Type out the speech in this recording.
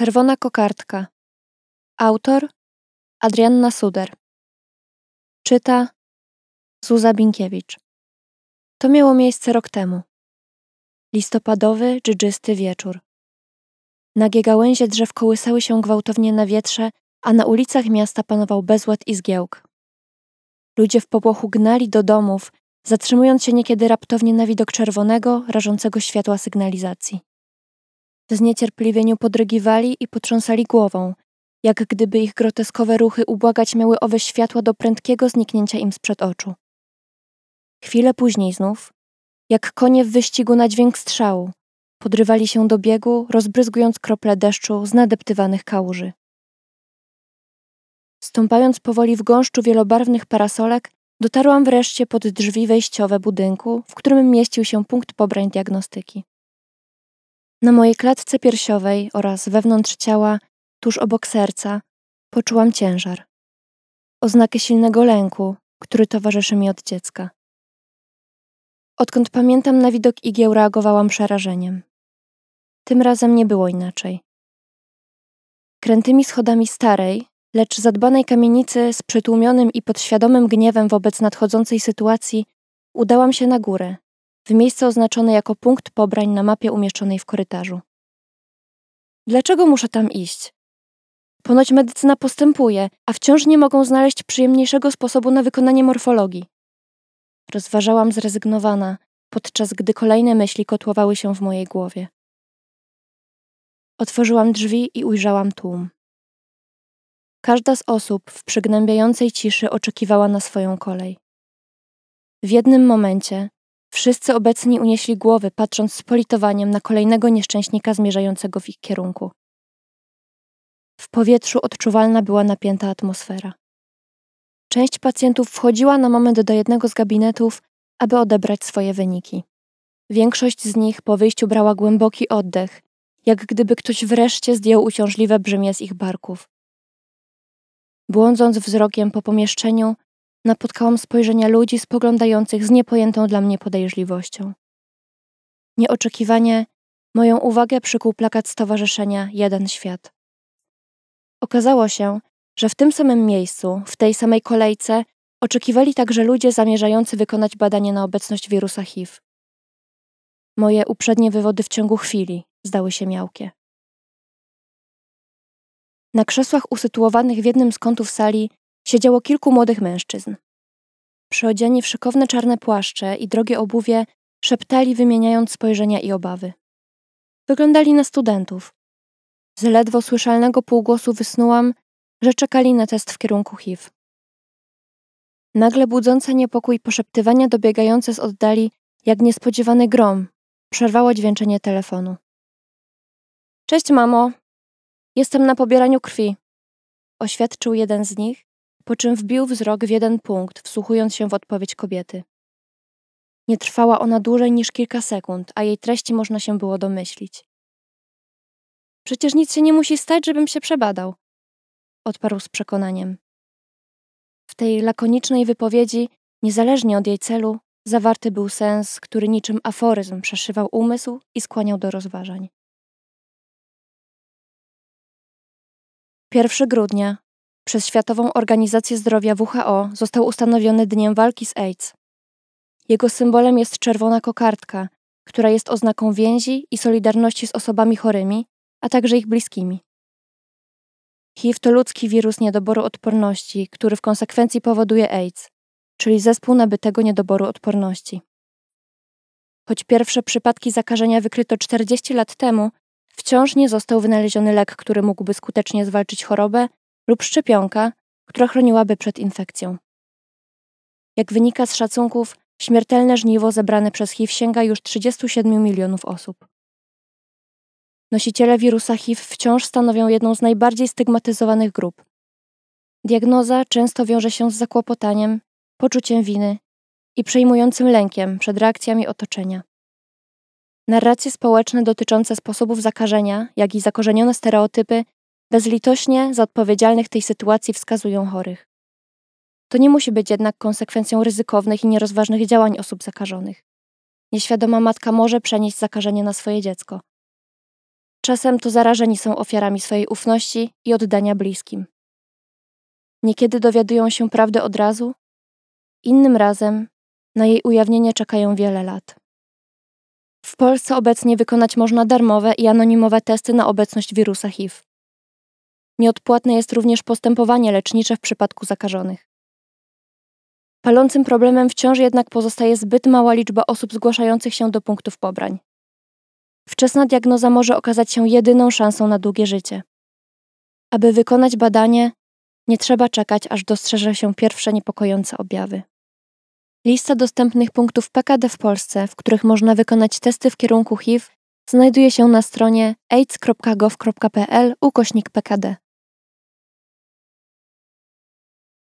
Czerwona kokardka. Autor Adrianna Suder. Czyta Zuza Binkiewicz. To miało miejsce rok temu. Listopadowy, dżdżysty wieczór. Nagie gałęzie drzew kołysały się gwałtownie na wietrze, a na ulicach miasta panował bezład i zgiełk. Ludzie w popłochu gnali do domów, zatrzymując się niekiedy raptownie na widok czerwonego, rażącego światła sygnalizacji. Zniecierpliwieniu podrygiwali i potrząsali głową, jak gdyby ich groteskowe ruchy ubłagać miały owe światła do prędkiego zniknięcia im sprzed oczu. Chwilę później znów, jak konie w wyścigu na dźwięk strzału, podrywali się do biegu, rozbryzgując krople deszczu z nadeptywanych kałuży. Stąpając powoli w gąszczu wielobarwnych parasolek, dotarłam wreszcie pod drzwi wejściowe budynku, w którym mieścił się punkt pobrań diagnostyki. Na mojej klatce piersiowej oraz wewnątrz ciała, tuż obok serca, poczułam ciężar. Oznakę silnego lęku, który towarzyszy mi od dziecka. Odkąd pamiętam na widok igieł reagowałam przerażeniem. Tym razem nie było inaczej. Krętymi schodami starej, lecz zadbanej kamienicy z przytłumionym i podświadomym gniewem wobec nadchodzącej sytuacji udałam się na górę, w miejsce oznaczone jako punkt pobrań na mapie umieszczonej w korytarzu. Dlaczego muszę tam iść? Ponoć medycyna postępuje, a wciąż nie mogą znaleźć przyjemniejszego sposobu na wykonanie morfologii. Rozważałam zrezygnowana, podczas gdy kolejne myśli kotłowały się w mojej głowie. Otworzyłam drzwi i ujrzałam tłum. Każda z osób w przygnębiającej ciszy oczekiwała na swoją kolej. W jednym momencie wszyscy obecni unieśli głowy, patrząc z politowaniem na kolejnego nieszczęśnika zmierzającego w ich kierunku. W powietrzu odczuwalna była napięta atmosfera. Część pacjentów wchodziła na moment do jednego z gabinetów, aby odebrać swoje wyniki. Większość z nich po wyjściu brała głęboki oddech, jak gdyby ktoś wreszcie zdjął uciążliwe brzemię z ich barków. Błądząc wzrokiem po pomieszczeniu, napotkałam spojrzenia ludzi spoglądających z niepojętą dla mnie podejrzliwością. Nieoczekiwanie moją uwagę przykuł plakat Stowarzyszenia Jeden Świat. Okazało się, że w tym samym miejscu, w tej samej kolejce, oczekiwali także ludzie zamierzający wykonać badanie na obecność wirusa HIV. Moje uprzednie wywody w ciągu chwili zdały się miałkie. Na krzesłach usytuowanych w jednym z kątów sali siedziało kilku młodych mężczyzn. Przyodziani w szykowne czarne płaszcze i drogie obuwie, szeptali wymieniając spojrzenia i obawy. Wyglądali na studentów. Z ledwo słyszalnego półgłosu wysnułam, że czekali na test w kierunku HIV. Nagle budzące niepokój poszeptywania dobiegające z oddali, jak niespodziewany grom, przerwało dźwięczenie telefonu. Cześć, mamo. Jestem na pobieraniu krwi. Oświadczył jeden z nich, po czym wbił wzrok w jeden punkt, wsłuchując się w odpowiedź kobiety. Nie trwała ona dłużej niż kilka sekund, a jej treści można się było domyślić. Przecież nic się nie musi stać, żebym się przebadał, odparł z przekonaniem. W tej lakonicznej wypowiedzi, niezależnie od jej celu, zawarty był sens, który niczym aforyzm przeszywał umysł i skłaniał do rozważań. 1 grudnia przez Światową Organizację Zdrowia WHO został ustanowiony Dniem Walki z AIDS. Jego symbolem jest czerwona kokardka, która jest oznaką więzi i solidarności z osobami chorymi, a także ich bliskimi. HIV to ludzki wirus niedoboru odporności, który w konsekwencji powoduje AIDS, czyli zespół nabytego niedoboru odporności. Choć pierwsze przypadki zakażenia wykryto 40 lat temu, wciąż nie został wynaleziony lek, który mógłby skutecznie zwalczyć chorobę lub szczepionka, która chroniłaby przed infekcją. Jak wynika z szacunków, śmiertelne żniwo zebrane przez HIV sięga już 37 milionów osób. Nosiciele wirusa HIV wciąż stanowią jedną z najbardziej stygmatyzowanych grup. Diagnoza często wiąże się z zakłopotaniem, poczuciem winy i przejmującym lękiem przed reakcjami otoczenia. Narracje społeczne dotyczące sposobów zakażenia, jak i zakorzenione stereotypy bezlitośnie za odpowiedzialnych tej sytuacji wskazują chorych. To nie musi być jednak konsekwencją ryzykownych i nierozważnych działań osób zakażonych. Nieświadoma matka może przenieść zakażenie na swoje dziecko. Czasem to zarażeni są ofiarami swojej ufności i oddania bliskim. Niekiedy dowiadują się prawdy od razu, innym razem na jej ujawnienie czekają wiele lat. W Polsce obecnie wykonać można darmowe i anonimowe testy na obecność wirusa HIV. Nieodpłatne jest również postępowanie lecznicze w przypadku zakażonych. Palącym problemem wciąż jednak pozostaje zbyt mała liczba osób zgłaszających się do punktów pobrań. Wczesna diagnoza może okazać się jedyną szansą na długie życie. Aby wykonać badanie, nie trzeba czekać, aż dostrzeże się pierwsze niepokojące objawy. Lista dostępnych punktów PKD w Polsce, w których można wykonać testy w kierunku HIV, znajduje się na stronie aids.gov.pl ukośnik PKD.